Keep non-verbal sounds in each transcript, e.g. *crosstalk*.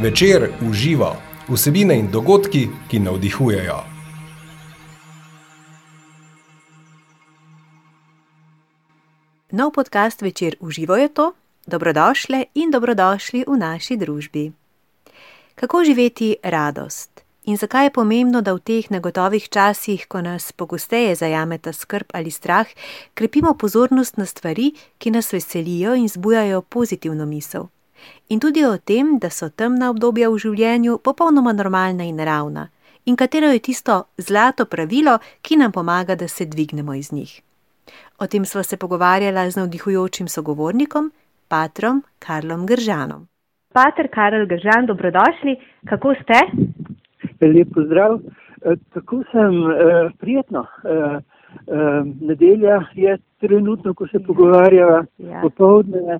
Večer uživa vsebine in dogodki, ki navdihujejo. Nov podcast Večer uživa je to, dobrodošle in dobrodošli v naši družbi. Kako živeti radost? In zakaj je pomembno, da v teh negotovih časih, ko nas pogosteje zajameta skrb ali strah, krepimo pozornost na stvari, ki nas veselijo in zbujajo pozitivno misel? In tudi o tem, da so temna obdobja v življenju popolnoma normalna in naravna, in katero je tisto zlato pravilo, ki nam pomaga, da se dvignemo iz njih. O tem sva se pogovarjala z navdihujočim sogovornikom, patrom Karlom Gržanom. Pater Karl Gržan, dobrodošli, kako ste? Lep pozdrav. E, tako sem e, prijetno. E, nedelja je trenutno, ko se pogovarjava, ja. popovdne,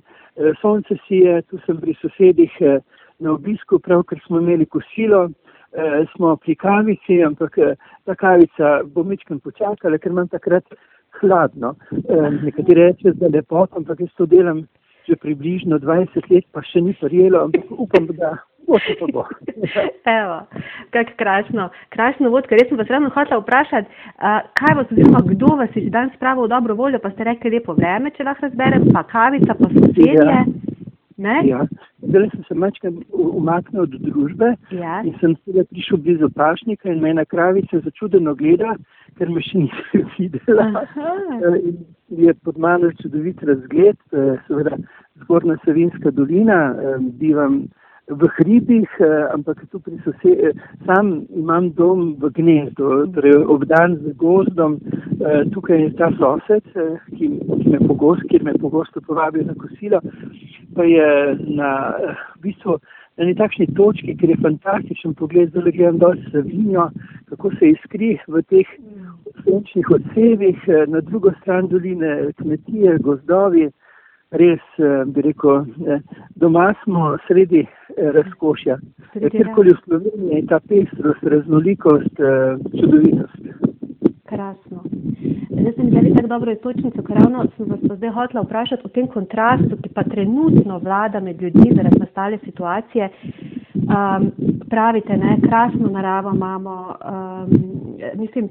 sonce si je, tu sem pri sosedih na obisku, pravkar smo imeli kosilo, smo pri kavici, ampak ta kavica bo mečkam počakala, ker imam takrat hladno. Nekateri rečejo, da je lepoto, ampak jaz to delam že približno 20 let, pa še ni prijelo, ampak upam, da bo. *laughs* Evo, kako krasno, krasno vod, ker jaz sem vas ravno hotela vprašati, uh, kaj vas oziroma kdo vas je danes spravil v dobro voljo, pa ste rekli lepo vreme, če lahko razberem, pa kavica, pa sosedje. Ja. Ja. Zdaj sem se mačkam umaknil od družbe ja. in sem seveda prišel blizu pašnika in me na kravice začudeno gleda, ker me še nisem *laughs* videla. In je pod mano čudovit razgled, seveda zgornja Savinska dolina, bivam v hribih, eh, ampak tu pri sosedih, sam imam dom v gnezdu, torej obdan z gozdom, eh, tukaj je ta sosed, eh, ki, ki me pogosto, kjer me pogosto povabi na kosilo, pa je na, v bistvu, na eni takšni točki, kjer je fantastičen pogled, zdaj gledam dol Savinjo, kako se iskri v teh sončnih odsevih, na drugo stran doline kmetije, gozdovi, res, eh, bi rekel, eh, doma smo sredi eh, razkošja. Kjerkoli v Sloveniji je ta pestrost, raznolikost, čudovitost. Krasno. Zdaj se mi zdi tako dobro istočnico, ker ravno sem vas zdaj hotela vprašati o tem kontrastu, ki pa trenutno vlada med ljudmi zaradi nastale situacije. Um, pravite, ne, krasno naravo imamo, um, mislim,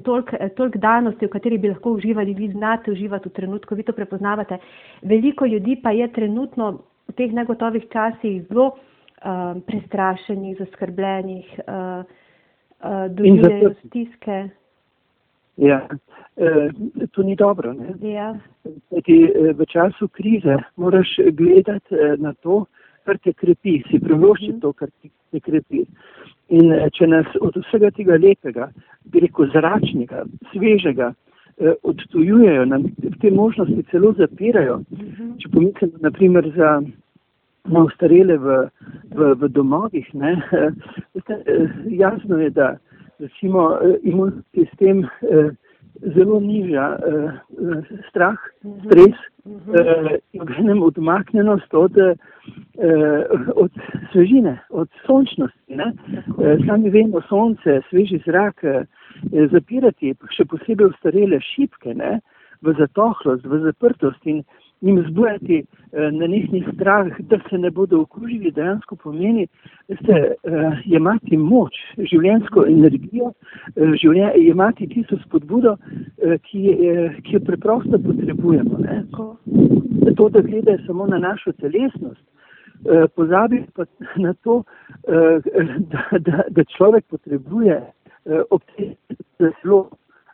toliko danosti, v kateri bi lahko uživali, vi znate uživati v trenutku, vi to prepoznavate. Veliko ljudi pa je trenutno v teh negotovih časih zelo um, prestrašenih, zaskrbljenih, uh, uh, doživljajo stiske. Ja, e, to ni dobro. Ja. Ti, e, v času krize moraš gledati na to, kar te krepi, si privošči mhm. to, kar te krepi. In eh, če nas od vsega tega lepega, bi rekel zračnega, svežega, eh, odtujujejo, nam te možnosti celo zapirajo. Mhm. Če pomislim, naprimer, za na ustarele v, v, v domovih, ne, *laughs* eh, jasno je, da recimo imunski sistem zelo niža uh, strah, mhm. stres uh, in gledam odmaknenost od, uh, od svežine, od sončnosti. Uh, sami vemo, sonce, sveži zrak, uh, zapirati, še posebej v starele šipke, ne? v zatohlost, v zaprtost in jim zbujati eh, na njihni strah, da se ne bodo okužili, dejansko pomeni, ste eh, jemati moč, življensko energijo, eh, življen, jemati tisto spodbudo, eh, ki, eh, ki jo preprosto potrebujemo. Zato, da gledajo samo na našo telesnost, eh, pozabi pa na to, eh, da, da, da človek potrebuje eh, ob tem zelo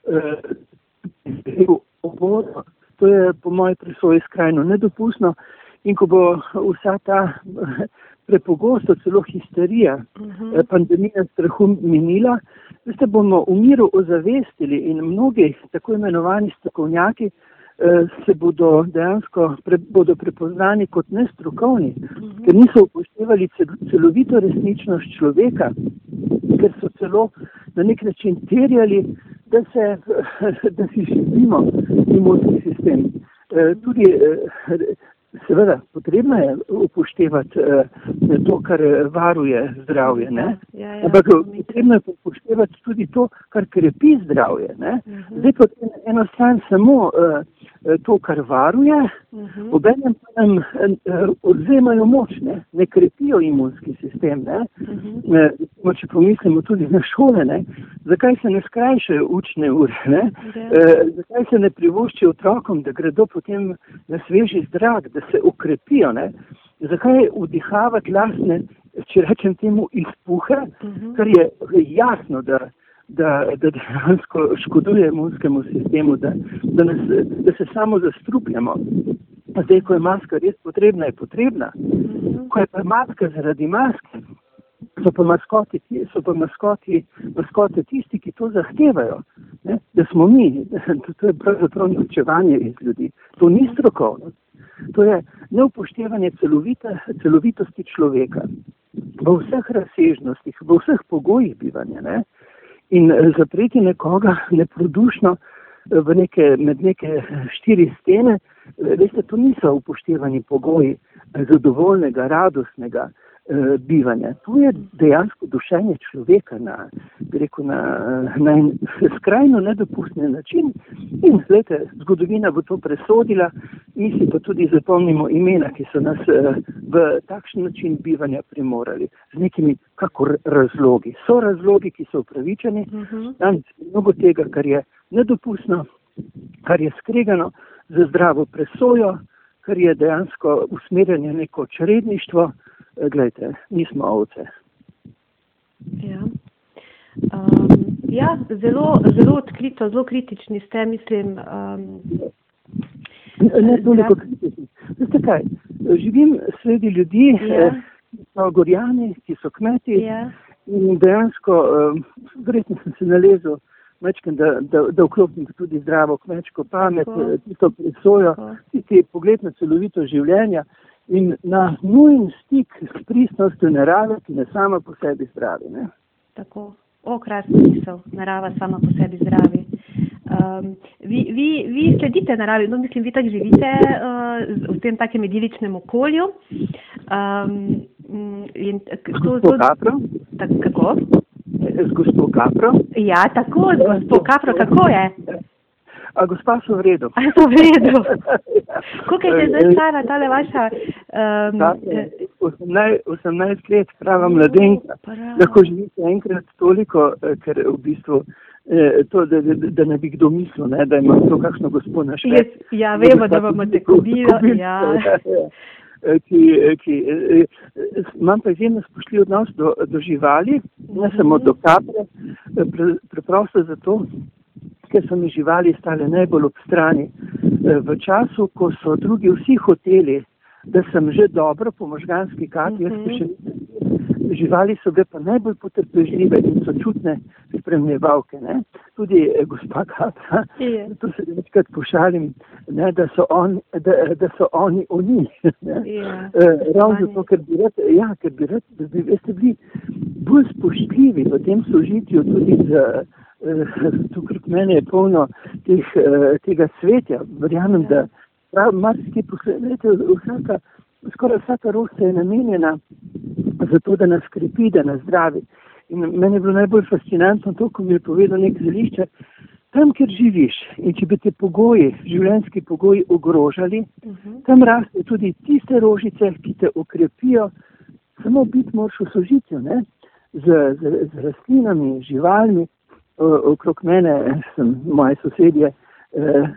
eh, obodo. To je po mojem presoji skrajno nedopustno in ko bo vsa ta *laughs* prepogosto celo histerija, uh mhm. -huh. pandemija strahu minila, veste, bomo v miru ozavestili in mnogi tako imenovani strokovnjaki eh, se bodo dejansko pre, bodo prepoznani kot nestrokovni, uh mhm. -huh. ker niso upoštevali celovito resničnost človeka, ker so celo na nek način terjali da, se, *laughs* da si živimo imunski sistem. E, tudi, e, seveda, potrebno je upoštevati e, to, kar varuje zdravje, ja, ja, ja, ampak potrebno je upoštevati tudi to, kar krepi zdravje. Ne? Mhm. Zdaj, kot eno stran samo Eh, to, kar varuje, uh mhm. -huh. obenem pa nam eh, odzemajo moč, ne, ne krepijo imunski sistem. Ne. Uh -huh. e, če pomislimo tudi na šole, ne, zakaj se ne skrajšajo učne ure, ne, e, zakaj se ne privoščijo otrokom, da gredo potem na sveži zrak, da se ukrepijo, ne, zakaj vdihavati lasne, če rečem temu, izpuhe, uh mhm. -huh. kar je jasno, da da, da dejansko škoduje imunskemu sistemu, da, da, nas, da se samo zastrupljamo. Zdaj, ko je maska res potrebna, je potrebna. Ko je pa maska zaradi maske, so pa maskoti, so pa maskoti, maskote tisti, ki to zahtevajo. Ne? Da smo mi, *laughs* to je pravzaprav norčevanje iz ljudi. To ni strokovno. To je neupoštevanje celovite, celovitosti človeka v vseh razsežnostih, v vseh pogojih bivanja. Ne? In eh, zapreti nekoga neprodušno eh, neke, med neke štiri stene, eh, veste, to niso upoštevani pogoji zadovoljnega, radostnega eh, bivanja. To je dejansko dušenje človeka na, rekel, na, na en skrajno nedopustni način in gledajte, zgodovina bo to presodila, mi si pa tudi zapomnimo imena, ki so nas eh, v takšen način bivanja primorali z nekimi kakor razlogi. So razlogi, ki so upravičeni, uh mhm. -huh. mnogo tega, kar je nedopustno, kar je skregano za zdravo presojo, kar je dejansko usmerjanje neko čredništvo, Eh, gledajte, nismo ovce. Ja. Um, ja, zelo, zelo odkrito, zelo kritični ste, mislim. Um, ne toliko kritični. Veste kaj, živim sredi ljudi, ja. eh, ki so gorjani, ki so kmeti ja. in dejansko, um, verjetno sem se nalezel, mečken, da, da, da vklopim tudi zdravo kmečko pamet, eh, tisto presojo, tisti pogled na celovito življenje in na nujen stik s pristnostjo narave, ki ne sama po sebi zdravi. Ne? Tako, okrasni misel, narava sama po sebi zdravi. Um, vi, vi, vi sledite naravi, no mislim, vi tako živite uh, v tem takem idiličnem okolju. Um, in, to, to, tak, kako? Z gospod Kapro. Ja, tako, z gospod Kapro, kako je? A gospa so v redu. A so v redu. *laughs* Koliko je zdaj stara tale vaša? Um, 18 let, prava mladenka. Lahko živite enkrat toliko, eh, ker v bistvu. Eh, to, da, da, da ne bi kdo mislil, ne, da ima to kakšno gospod na švedu. Ja, vemo, da bomo te kubili. *laughs* Ja. Ja. Eh, ki, ki, imam pa izjemno spoštljiv odnos do, do živali, ne samo do kapre, preprosto zato, ker so mi živali stale najbolj ob strani. E, v času, ko so drugi vsi hoteli, da sem že dobro po možganski kati, jaz pa še. Živali so bile pa najbolj potrpežljive in so čutne spremljevalke. Ne? Tudi eh, gospa Kata, yeah. to se večkrat pošalim, ne, da, so on, da, da so oni oni. Yeah. E, ravno zato, ker bi rad, ja, ker bi rad, da bi veste, bili bolj spoštljivi v tem sožitju tudi z. Eh, *laughs* tukaj meni je polno teh, eh, tega svetja. Verjamem, ja. da marsikaj posledujete, vsaka, skoraj vsaka rosta je namenjena za to, da nas skrepi, da nas zdravi. In meni je bilo najbolj fascinantno to, ko mi je povedal nek zelišče, tam, kjer živiš in če bi te pogoji, življenjski pogoji ogrožali, uh mhm. -huh. tam raste tudi tiste rožice, ki te okrepijo, samo biti moraš v sožitju, ne? Z, z, z rastlinami, živalmi, okrog mene, sem, moje sosedje, eh,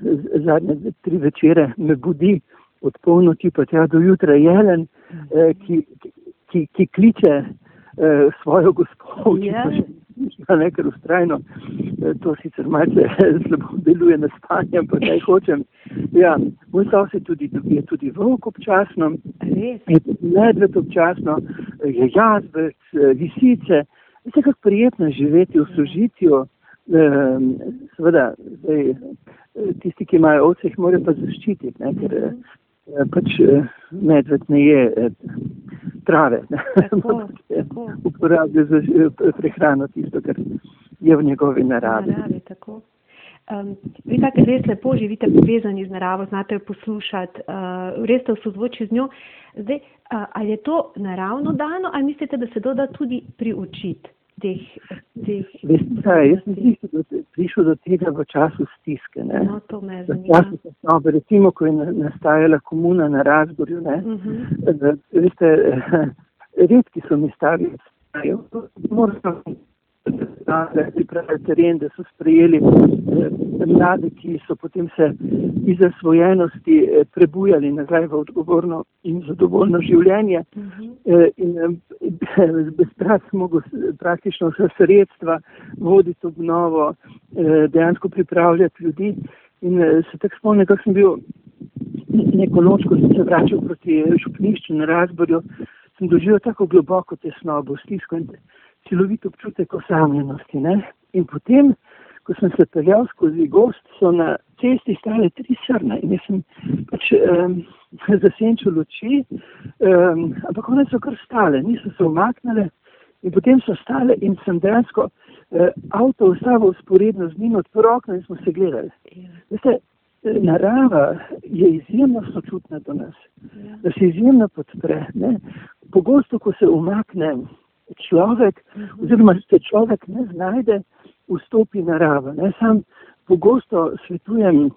zadnje tri večere me budi od polnoči pa tja do jutra jelen, eh, ki, ki, ki kliče eh, svojo gospod, yeah. Ja. pa nekaj ustrajno, eh, to sicer malce *laughs* slabo deluje na spanje, pa ne hočem. Ja, moj sosed tudi, je tudi volk občasno, je tudi medved občasno, je jazbec, eh, lisice, Vse kako prijetno živeti v sožitju, ehm, seveda, zdaj, tisti, ki imajo ovce, jih morajo pa zaščititi, ne, ker eh, pač eh, medved ne je eh, trave, *laughs* uporablja za prehrano tisto, kar je v njegovi naravi. naravi Um, vi tako res lepo živite povezani z naravo, znate jo poslušati, uh, res ste v sozvočju z njo. Zdaj, uh, ali je to naravno dano, ali mislite, da se to da tudi priučiti? Teh. teh Veste, jaz sem prišel do tega v času stiske. No, to me zanima. Času, recimo, ko je nastajala komuna na razgorju. Uh mhm. -huh. Veste, *laughs* redki so mi stari, moram pripraviti teren, da so sprejeli eh, mlade, ki so potem se iz zasvojenosti eh, prebujali nazaj v odgovorno in zadovoljno življenje. Uh -huh. eh, in eh, *laughs* bezprat smo praktično vse sredstva voditi obnovo, eh, dejansko pripravljati ljudi. In eh, se tako spomnim, kako sem bil neko noč, ko sem se vračal proti župnišču na razborju, sem doživel tako globoko tesnobo, stisko in celovit občutek osamljenosti. Ne? In potem, ko sem se peljal skozi gost, so na cesti stale tri srne in jaz sem pač um, *laughs* zasenčil luči, um, ampak one so kar stale, niso se umaknile in potem so stale in sem dejansko uh, avto ustavil sporedno z njim, odprl okno in smo se gledali. Veste, narava je izjemno sočutna do nas, da se izjemno podpre. Ne? Pogosto, ko se umakne človek, oziroma se človek ne znajde, vstopi narava. Ne? Sam pogosto svetujem,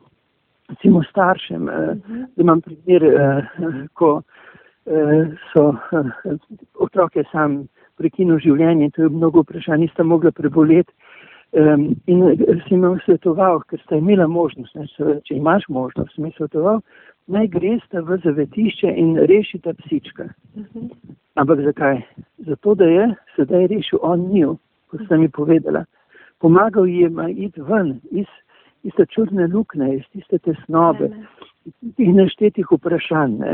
recimo staršem, eh, da imam primer, eh, ko eh, so otroke sam prekinul življenje, to je mnogo vprašanj, nista mogla preboleti. Um, in si imel svetoval, ker sta imela možnost, ne, če imaš možnost, mi svetoval, naj greste v zavetišče in rešite psička. Uh -huh. Ampak zakaj? Zato, da je sedaj rešil on njo, kot ste mi povedala. Pomagal jim iti ven iz, iz te čudne lukne, iz tiste tesnobe, iz tih neštetih vprašanj. Ne.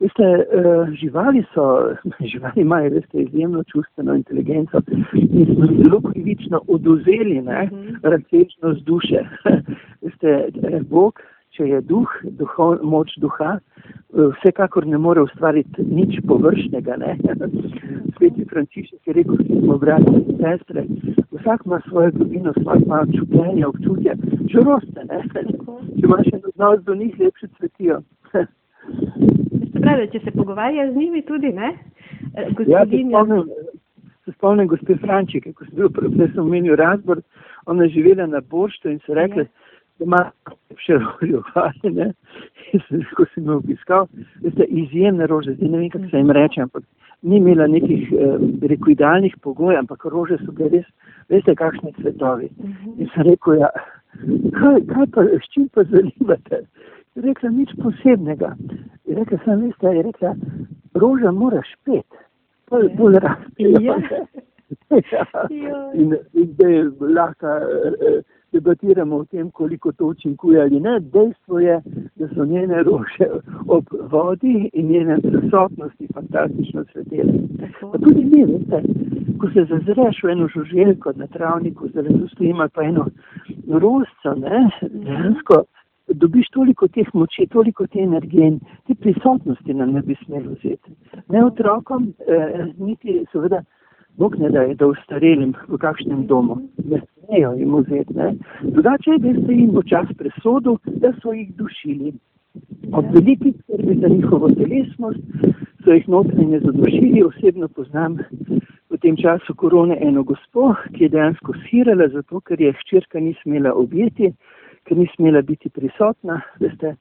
Veste, uh, živali so, *laughs* živali imajo, veste, izjemno čustveno inteligenco in smo zelo krivično oduzeli, ne, uh -huh. razsežnost duše. *laughs* veste, eh, Bog če je duh, duho, moč duha, eh, vsekakor ne more ustvariti nič površnega. Ne? *laughs* Sveti Frančišek je rekel, da smo brati in sestre, vsak ima svojo globino, vsak ima čutenje, občutje, žaloste, ne? *laughs* če imaš en odnos do njih, lepše cvetijo. *laughs* Pravi, če se pogovarja z njimi tudi, ne? Ja, se spomnim, se spomnim gospe Frančike, ko sem bil profesor v menju razbor, ona je živela na Borštu in se rekla, ja ima še rožje valjene, ko sem jo obiskal, veste, izjemne rože, zdaj ne vem, kako se jim reče, ampak ni imela nekih, eh, rekel, idealnih pogojev, ampak rože so bile res, veste, kakšni cvetovi. In sem rekel, ja, kaj, kaj pa, s čim pa zalivate? Je rekla, nič posebnega. Je rekla, sem veste, je rekla, roža moraš pet, bolj, bolj rastejo. Ja. *laughs* ja. In, in da je lahko, eh, debatiramo o tem, koliko to učinkuje ali ne. Dejstvo je, da so njene rože ob vodi in njene prisotnosti fantastično svetele. Pa tudi mi, veste, ko se zazreš v eno žuželko na travniku, zdaj tu stojimo pa eno rožco, ne, dejansko dobiš toliko teh moči, toliko te energije in te prisotnosti nam ne bi smelo vzeti. Ne otrokom, eh, niti seveda. Bog ne da je to ustarelim v kakšnem domu, ne smejo jim vzeti. Ne. Drugače je, da se jim v čas presodu, da so jih dušili. Ob veliki skrbi za njihovo telesnost so jih notranje zadušili. Osebno poznam v tem času korone eno gospo, ki je dejansko sirala, zato ker je hčerka ni smela objeti, ker ni smela biti prisotna. Veste,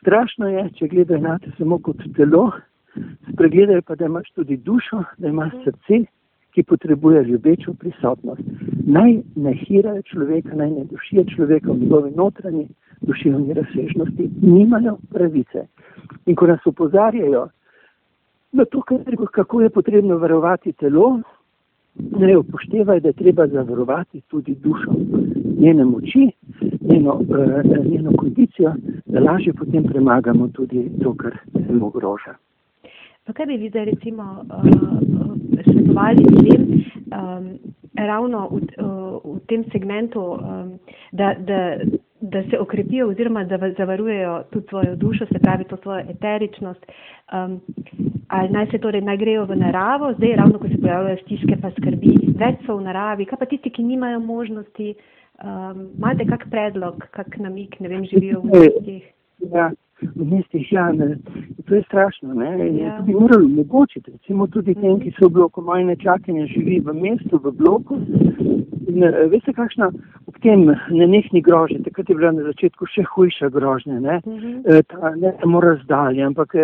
strašno je, če gledajo na te samo kot telo, spregledajo pa, da imaš tudi dušo, da imaš srce ki potrebuje ljubečo prisotnost. Naj ne hirajo človeka, naj ne dušijo človeka v njegovi notranji duševni razsežnosti, nimajo pravice. In ko nas upozarjajo na to, kako je potrebno varovati telo, ne upoštevajo, da je treba zavarovati tudi dušo, njene moči, njeno, uh, njeno kondicijo, da lažje potem premagamo tudi to, kar se ogroža. Pa kaj bi vi zdaj recimo uh, svetovali ljudem um, ravno v, uh, v tem segmentu, um, da, da, da se okrepijo oziroma da zavarujejo tudi svojo dušo, se pravi to svojo eteričnost, um, ali naj se torej naj grejo v naravo, zdaj ravno ko se pojavljajo stiske pa skrbi, več so v naravi, kaj pa tisti, ki nimajo možnosti, um, imate kak predlog, kak namik, ne vem, živijo v mestih? Ja v mestih Jan, to je strašno. Ja. To bi morali omogočiti, recimo tudi tem, ki so v bloku, moje nečakanje živi v mestu, v bloku. In, veste, kakšna ob tem nenehni grožnje, takrat je bila na začetku še hujša grožnja, ne, uh mhm. -huh. Ta, ne samo razdalje, ampak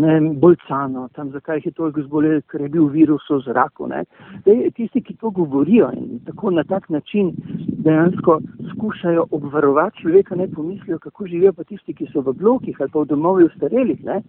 ne, bolj cano, tam zakaj jih je toliko zbolel, ker je bil virus v zraku. Dej, tisti, ki to govorijo in tako na tak način dejansko skušajo obvarovati človeka, ne pomislijo, kako živijo pa tisti, ki so v blokih ali pa v domovih starelih, ne,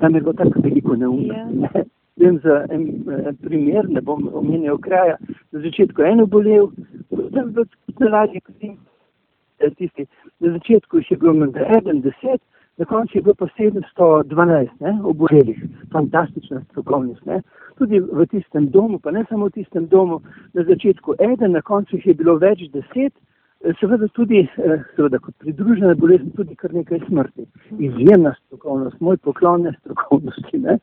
tam je bilo tako veliko neumnosti. Yeah. Ja. Vem za en, en primer, ne bom omenil kraja, na začetku je eno bolel, potem je bilo lažje, kot eh, tisti. Na začetku jih je bilo menda eden, deset, na koncu je bilo pa 712 obolelih, fantastična strokovnost. Ne. Tudi v tistem domu, pa ne samo v tistem domu, na začetku eden, na koncu jih je bilo več deset, seveda tudi, eh, seveda kot pridružena bolezen, tudi kar nekaj smrti. Izjemna strokovnost, moj poklon je strokovnosti. Ne.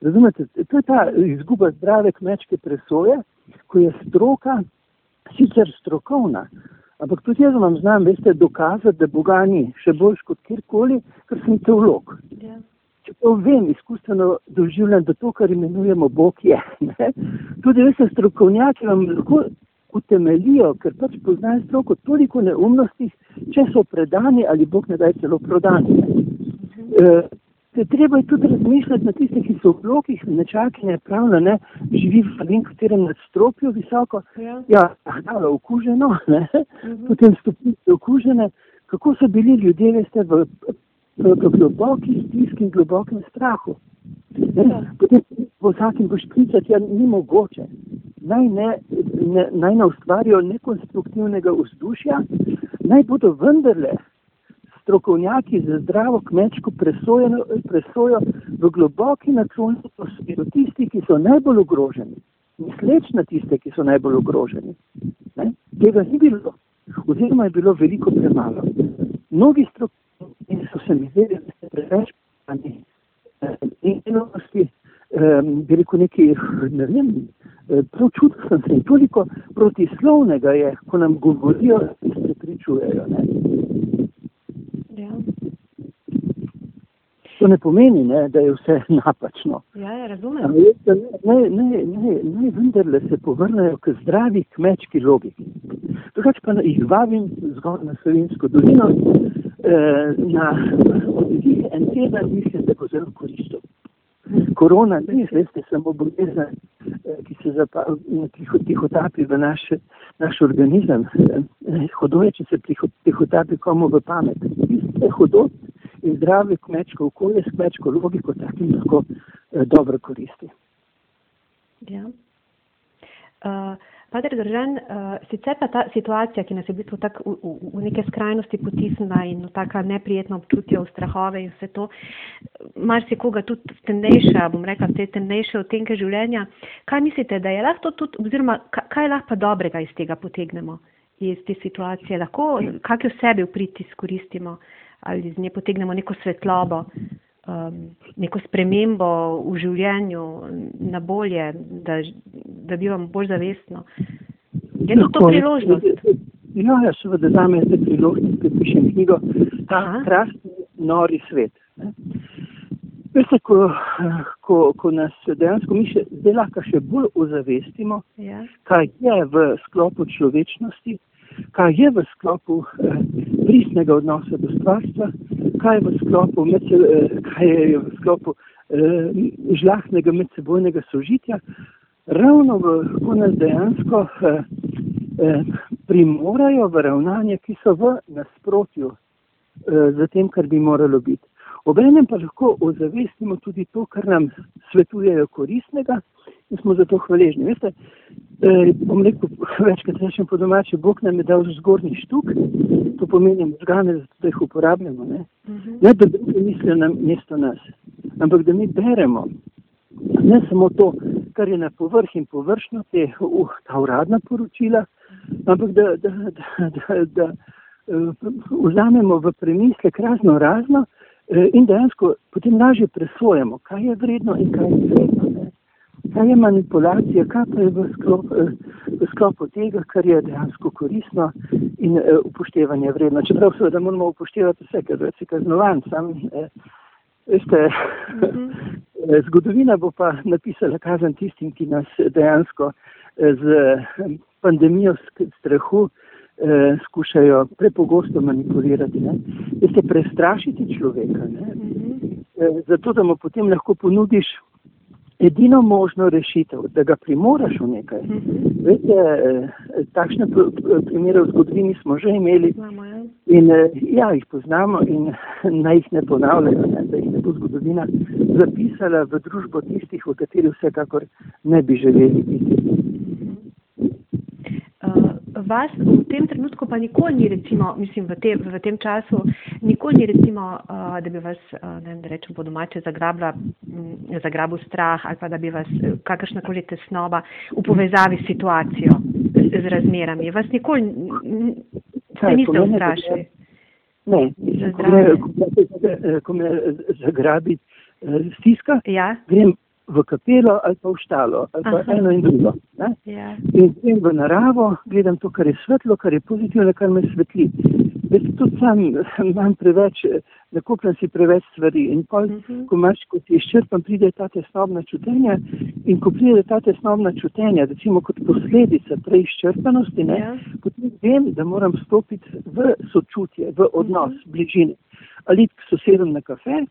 Razumete, to je ta izguba zdrave kmečke presoje, ko je stroka sicer strokovna, ampak tudi jaz vam znam, veste, dokazati, da Boga ni še boljš kot kjerkoli, ker sem teolog. Ja. Če pa vem, izkustveno doživljam, da to, kar imenujemo Bog, je. Ne? Tudi veste, strokovnjaki vam lahko utemelijo, ker pač poznajo stroko toliko neumnosti, če so predani ali Bog ne daj celo prodani. Mhm. E, Treba je tudi razmišljati na tiste, ki so v blokih, nečakanje pravno, ne, živi v vem katerem nadstropju visoko, ja, ja hnalo okuženo, *laughs* ne, uh mhm. -huh. potem stopnice okužene, kako so bili ljudje, veste, v, v, v globoki stiski in globokem strahu. Ne, ja. Potem v vsakim boš klicati, ja, ni mogoče. Naj ne, ne, naj ne ustvarijo nekonstruktivnega vzdušja, naj bodo vendarle strokovnjaki za zdravo kmečko presojo, presojo v globoki naklonjenosti do tistih, ki so najbolj ogroženi, misleč na tiste, ki so najbolj ogroženi. Ne? Tega ni bilo, oziroma je bilo veliko premalo. Mnogi strokovnjaki so se mi zdeli, da se preveč pani enosti, bi rekel neki, ne vem, prav čutil sem se in toliko protislovnega je, ko nam govorijo, da se prepričujejo. Ja. To ne pomeni, ne, da je vse *laughs* napačno. Ja, ja, razumem. Naj, naj, naj, naj vendarle se povrnejo k zdravi kmečki logiki. Drugač pa jih vabim zgor na Slovensko dolino, eh, na oddih en teden, mislim, da bo zelo koristil. Korona ni, veste, samo bolezen, eh, ki se tihotapi v naš, naš organizem. Eh, hudo je, če se tihotapi komu v pamet. Je hudo in zdravi kmečko okolje s kmečko logiko takim lahko eh, dobro koristi. Ja. Uh, Pater Držan, uh, sicer pa ta situacija, ki nas je v bistvu tako v, v, v neke skrajnosti potisnila in v taka neprijetna občutja, v strahove in vse to, marsikoga tudi temnejša, bom rekla, te temnejše odtenke življenja. Kaj mislite, da je lahko tudi, oziroma kaj lahko pa dobrega iz tega potegnemo, iz te situacije? Lahko, kak jo sebi v priti izkoristimo ali iz nje potegnemo neko svetlobo? um, neko spremembo v življenju na bolje, da, da bivamo bolj zavestno. Je to, to priložnost? Ja, ja, seveda, za me je to priložnost, da pišem knjigo Ta krasni, nori svet. Ne. Veste, ko, ko, ko nas dejansko mi še zdaj lahko še bolj ozavestimo, ja. kaj je v sklopu človečnosti, kaj je v sklopu eh, pristnega odnosa do stvarstva, kaj je v sklopu, med, eh, kaj je v sklopu eh, žlahnega medsebojnega sožitja, ravno v, ko nas dejansko eh, eh, primorajo v ravnanje, ki so v nasprotju eh, z tem, kar bi moralo biti. Obenem pa lahko ozavestimo tudi to, kar nam svetujejo koristnega in smo zato hvaležni. Veste, eh, bom rekel *laughs* večkrat rečem po domače, Bog nam je dal zgornji štuk, to pomeni možgane, da jih uporabljamo. Ne, uh mhm. -huh. ne da drugi mislijo na mesto nas, ampak da mi beremo ne samo to, kar je na povrh in površno, te, uh, ta uradna poročila, ampak da, da, da, da, da uh, vzamemo v premislek razno razno uh, in dejansko potem lažje presojamo, kaj je vredno in kaj je vredno. Kaj je manipulacija, kaj pa je v sklopu, eh, v sklopu tega, kar je dejansko koristno in upoštevanje vredno. Čeprav seveda moramo upoštevati vse, ker je kaznovan, sam Veste, mhm. Zgodovina bo pa napisala kazen tistim, ki nas dejansko z pandemijo strahu eh, skušajo prepogosto manipulirati. Ne? Veste, prestrašiti človeka, ne? Eh, zato da mu potem lahko ponudiš edino možno rešitev, da ga primoraš v nekaj. Veste, eh, takšne primere v zgodovini smo že imeli in eh, ja, jih poznamo in naj jih ne ponavljajo, ne? da jih ne bo zgodovina zapisala v družbo tistih, v kateri vsekakor ne bi želeli biti vas v tem trenutku pa nikoli ni, recimo, mislim, v, te, v tem času, nikoli ni, recimo, uh, da bi vas, uh, ne vem, da rečem po domače, zagrabila, um, zagrabil strah ali pa da bi vas uh, kakršnakoli tesnoba v povezavi s situacijo, z, z razmerami. Vas nikoli se niste ustrašili. Ne, ko me, ko me zagrabi stiska, ja. grem v kapelo ali pa v štalo, ali pa Aha. eno in drugo. Ja. In grem v naravo, gledam to, kar je svetlo, kar je pozitivno, kar me svetli. Jaz tudi sam imam preveč, nakupljam si preveč stvari in pol, uh mhm. -huh. ko imaš, ko ti izčrpam, pride ta tesnobna čutenja in ko pride ta tesnobna čutenja, recimo kot posledica prej izčrpanosti, ne, ja. potem vem, da moram stopiti v sočutje, v odnos, uh mhm. -huh. bližine. Ali k sosedom na kafe,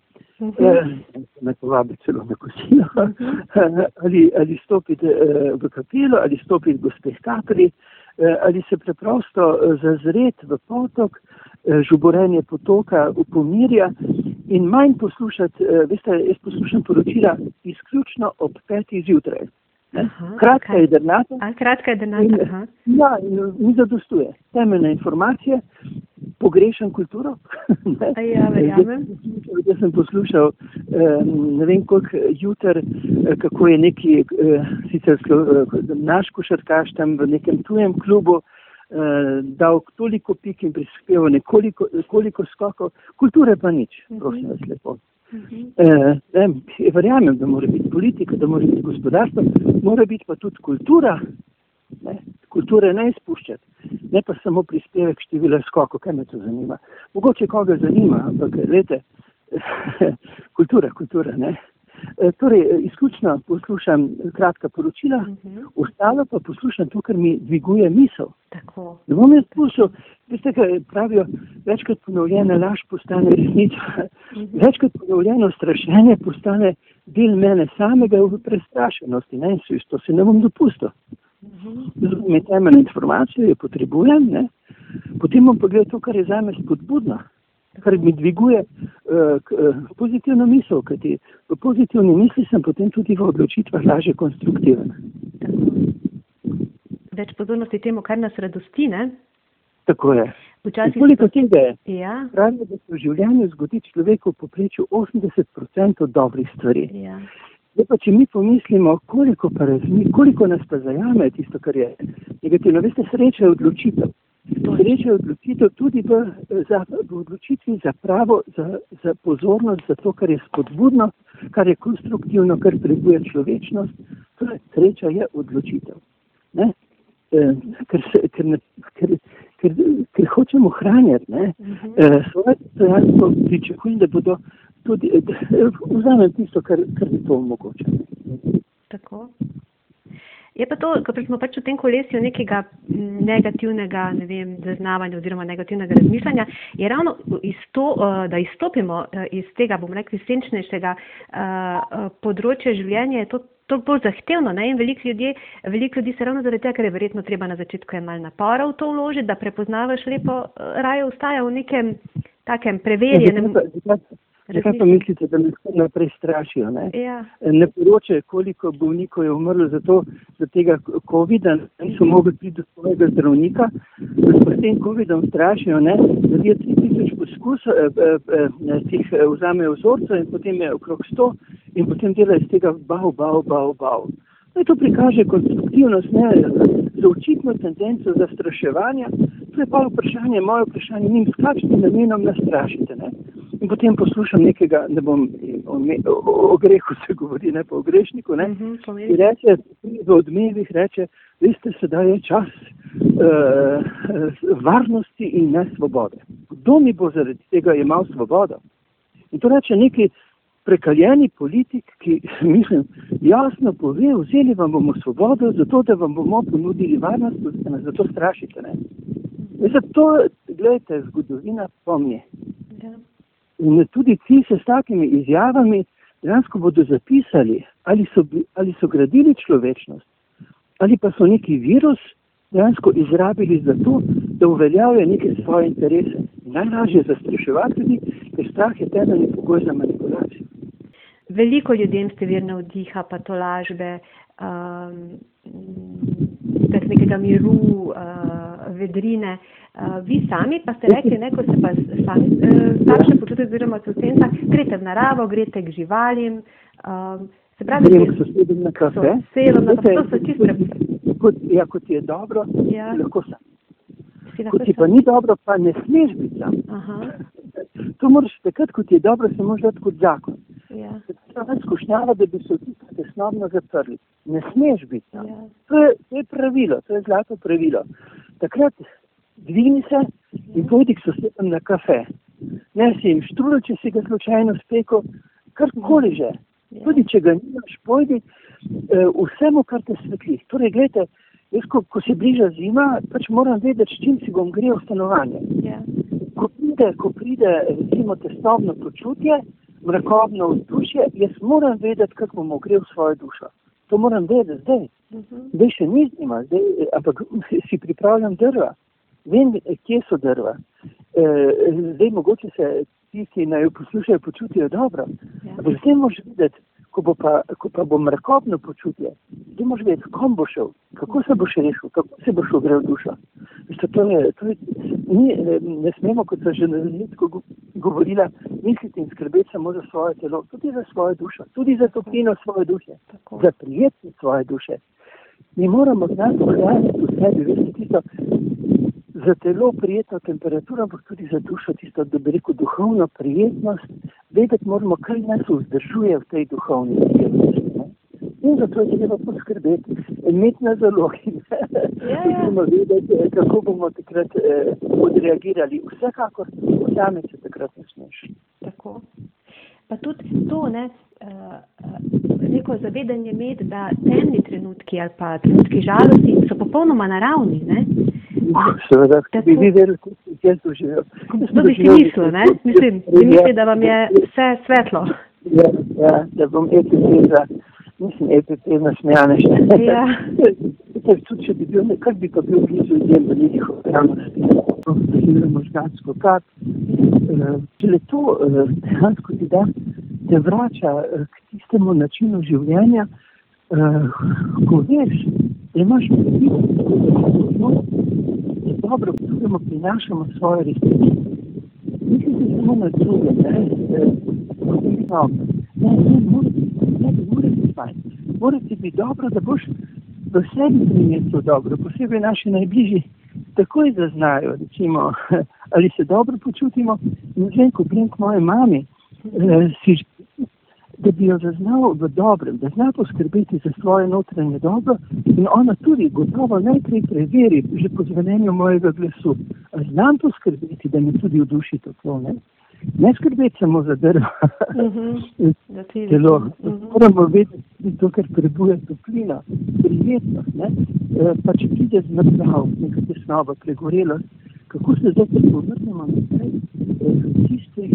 me eh, povabi celo na kosilo, *laughs* ali, ali stopiti eh, v kapelo, ali stopiti gospe Kapri, eh, ali se preprosto zazret v potok, žuborenje potoka upomirja in manj poslušati, veste, jaz poslušam poročila izključno ob petih zjutraj. Kratka je dernata. Kratka je dernata. Ja, mi zadostuje. Temeljne informacije, pogrešam kulturo. *laughs* ja, verjamem. Jaz sem poslušal ne vem koliko jutr, eh, kako je neki eh, sicer eh, naš košarkaš tam v nekem tujem klubu dal toliko pik in prispeval nekoliko koliko skokov, kulture pa nič, mhm. prosim vas lepo. Uh, ne, verjamem, da mora biti politika, da mora biti gospodarstvo, mora biti pa tudi kultura. Ne, kulture ne izpuščati, ne pa samo prispevek števila skokov, kaj me to zanima. Mogoče koga zanima, ampak gledajte, *laughs* kultura, kultura, ne. E, torej, izključno poslušam kratka poročila, uh mhm. -huh. ostalo pa poslušam to, kar mi dviguje misel. Tako. Ne bom jaz poslušal, veste, kaj pravijo, večkrat ponovljena laž postane resnica, uh mhm. -huh. večkrat ponovljeno strašenje postane del mene samega v prestrašenosti, ne, in to se ne bom dopustil. Zame temeljne informacije, potrebujem, ne? potem bom pogledal to, kar je za me spodbudno, kar mi dviguje uh, k, uh, pozitivno misel, kajti v pozitivni misli sem potem tudi v odločitvah lažje konstruktiven. Več pozornosti temu, kar nas radosti, ne? Tako je. Koliko tega je? Ja. Pravijo, da se v življenju zgodi človeku v poprečju 80% dobrih stvari. Ja. Zdaj pa, če mi pomislimo, koliko, pa razmi, koliko nas pa zajame tisto, kar je negativno, veste, sreča je odločitev. Sreča je odločitev tudi v, za, v odločitvi za pravo, za, za pozornost, za to, kar je spodbudno, kar je konstruktivno, kar prebuje človečnost. Torej, sreča je odločitev. Ne? E, ker, se, ker, ne, ker, ker, ker hočemo hraniti uh -huh. e, svoje dostojanstvo, pričakujem, da bodo tudi vzamem tisto, kar, kar mi to omogoča. Tako. Je pa to, ko smo pač v tem kolesju nekega negativnega ne vem, zaznavanja oziroma negativnega razmišljanja, je ravno to, eh, da izstopimo eh, iz tega, bom rekli, senčnejšega eh, področja življenja, je to toliko bolj zahtevno. Veliko ljudi, velik ljudi se ravno zaradi tega, ker je verjetno treba na začetku je mal napora v to vložiti, da prepoznavaš lepo, raje ustaja v nekem takem preverjenem. Ja, Zakaj pa mislite, da nas naprej strašijo? Ne, ja. ne poročajo, koliko bolnikov je umrlo zato, za tega COVID-a, niso mogli priti do svojega zdravnika, da s tem COVID-om strašijo, ne, da je 3000 poskusov, eh, eh, eh, tih eh, vzamejo vzorcev in potem je okrog 100 in potem delajo iz tega bav, bav, bav, bav. Naj to prikaže konstruktivnost, ne, za očitno tendenco zastraševanja. To je pa vprašanje, moje vprašanje, njim s kakšnim namenom nastrašite. Ne? In potem poslušam nekega, ne bom o, o, o grehu se govori, ne pa o grešniku, ne, uh mhm, -huh, ki reče, v odmevih reče, vi ste sedaj je čas uh, varnosti in ne svobode. Kdo mi bo zaradi tega imel svobodo? In to reče neki prekaljeni politik, ki *laughs* mislim, jasno pove, vzeli vam bomo svobodo, zato da vam bomo ponudili varnost, zato strašite. Ne? Zato, gledajte, zgodovina pomni. Ja. In tudi ti se s takimi izjavami dejansko bodo zapisali, ali so, ali so gradili človečnost, ali pa so neki virus dejansko izrabili za to, da uveljavijo neke svoje interese. Najlažje je zastraševati ker strah je temeljni pogoj za manipulacijo. Veliko ljudem ste virno vdiha, pa to lažbe, um, nekega miru, uh, vedrine. Uh, vi sami pa ste rekli, ne, ko se pa sami uh, starše počutite, oziroma so senca, greste v naravo, greste k živalim. Um, se pravi, da ste sedeli na kafe. Sedeli na kafe, to so čisto kot, ja, kot je dobro, ja. lahko sam. Ko ti pa ni dobro, pa ne smeš biti sam. *laughs* To moraš takrat, ko ti je dobro, se moraš dati kot zakon. Ja. Je skušnjava, da bi se tesnobno zaprli. Ne smeš biti sam. Ja. To, je, to je pravilo, to je zlato pravilo. Takrat dvini se in pojdi k sosedom na kafe. Ne si jim štrulo, če si ga slučajno spekel, karkoli že. Ja. Tudi če ga nimaš, pojdi uh, vsemu, kar te svetli. Torej, gledajte, jaz, ko, ko se bliža zima, pač moram vedeti, s čim si bom grel v stanovanje. Yeah. Ja. Ko pride, ko pride recimo, tesnobno počutje, mrakobno vzdušje, jaz moram vedeti, kako bom grel svojo dušo. To moram vedeti zdaj. Mhm. Zdaj še ni zima, zdaj, ampak *laughs* si pripravljam drva. Vem, kje so drva. E, zdaj mogoče se ti, ki naj poslušajo, počutijo dobro. Ja. Ampak zdaj moraš videti, ko, bo pa, ko pa bo mrkobno počutje, zdaj moraš vedeti, kom bo šel, kako se boš rešil, kako se boš ogrel dušo. Veste, to je, to je, ni, ne, ne smemo, kot sem že na začetku govorila, misliti in skrbeti samo za svoje telo, tudi za svojo dušo, tudi za toplino svoje duše, Tako. za prijetnost svoje duše. Mi moramo znati ohraniti v sebi, veste, tisto, za telo prijetno temperaturo, ampak tudi za dušo tisto, da bi rekel, duhovno prijetnost, vedeti moramo, kaj nas vzdržuje v tej duhovni prijetnosti. In zato je treba poskrbeti, imeti na zalogi, ja, ja. da vedeti, kako bomo takrat eh, odreagirali. Vsekakor, sami se takrat ne smeš. Tako. Pa tudi to, ne, uh, neko zavedanje imeti, da temni trenutki ali pa trenutki žalosti so popolnoma naravni. Ne? Seveda, bi vi se je to. To bi si mislil, ne? Mislim, bi mislil, da vam je vse svetlo. Ja, ja da bom za, mislim, EPP nasmejane še. Ja. *laughs* Tudi, če bi bil nekak, bi pa bil blizu ljudem v njih profesionalno možgansko kap. Če le to dejansko ti da, te vrača k tistemu načinu življenja, ko veš, da imaš pravico, dobro potujemo, prinašamo svoje resnice. Mislim, da samo na druge, ne, no, ne, ne, ne, mora biti fajn. Mora ti biti dobro, da boš v sebi prinesel dobro, posebej naši najbližji takoj zaznajo, recimo, ali se dobro počutimo. In zdaj, ko grem k moje mami, eh, si da bi jo zaznal v dobrem, da zna poskrbeti za svoje notranje dobro in ona tudi gotovo najprej preveri, že po zvenenju mojega glasu, znam poskrbeti, da mi tudi v duši toplo. Ne, ne skrbeti samo za drvo, mhm. *laughs* telo. Mhm. Moramo vedeti to, kar trebuje toplina, prijetnost, ne? E, pa če pride z mrzav, neka tesnoba, pregorelost, kako se zdaj povrnemo naprej, e, tiste,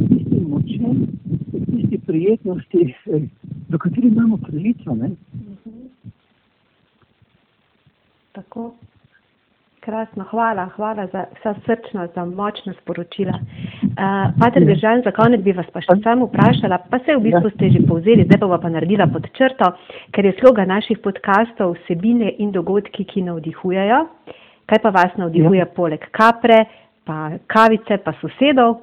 tiste tisti prijetnosti, do katerih imamo pravico. Ne? Tako. Krasno, hvala, hvala za vsa srčna, za močna sporočila. Uh, Pater Držan, za konec bi vas pa še samo vprašala, pa se v bistvu ste že povzeli, zdaj pa pa naredila pod črto, ker je sloga naših podkastov vsebine in dogodki, ki navdihujejo. Kaj pa vas navdihuje ja. poleg kapre, pa kavice, pa sosedov?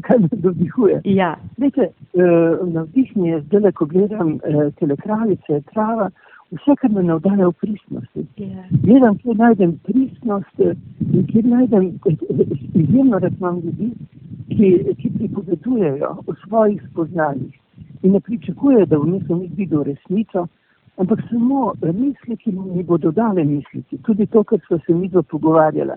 Kaj me navdihuje. Ja. Vete, uh, navdih mi je zdaj, ko gledam uh, telekravice, trava, vse, kar me navdaja v pristnosti. Yeah. Ja. Gledam, kje najdem pristnost eh, in kje najdem izjemno razmam ljudi, ki, ki pripovedujejo o svojih spoznanjih in ne pričakujejo, da v mislu njih vidijo resnico, ampak samo misli, ki mi bodo dale misliti. Tudi to, kar so se mi pogovarjala.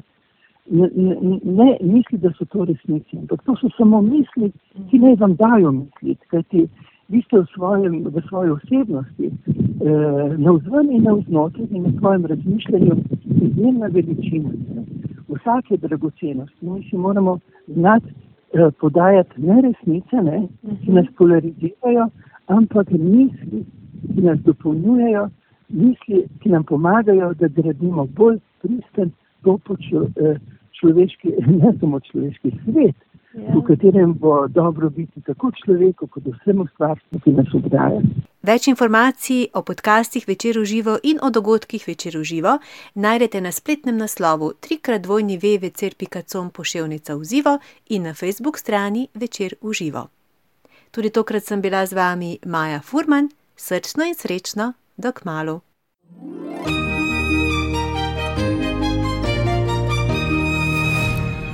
Ne, ne, ne misli, da so to resnice, ampak to so samo misli, ki ne vam dajo misliti, kajti vi ste v, svojem, v svoji osebnosti, eh, na vzven in na vznotraj in na svojem razmišljanju izjemna veličina. Vsak je dragocenost. Mi si moramo znati eh, podajati ne resnice, ne, ki nas polarizirajo, ampak misli, ki nas dopolnjujejo, misli, ki nam pomagajo, da gradimo bolj pristen, topočo. Eh, človeški, *laughs* ne samo človeški svet, ja. v katerem bo dobro biti tako človeku, kot vsemu stvarstvu, ki nas obdaja. Več informacij o podcastih Večer v živo in o dogodkih Večer v živo najdete na spletnem naslovu trikratvojni www.com poševnica v živo in na facebook strani Večer v živo. Tudi tokrat sem bila z vami Maja Furman, srčno in srečno, dok malu.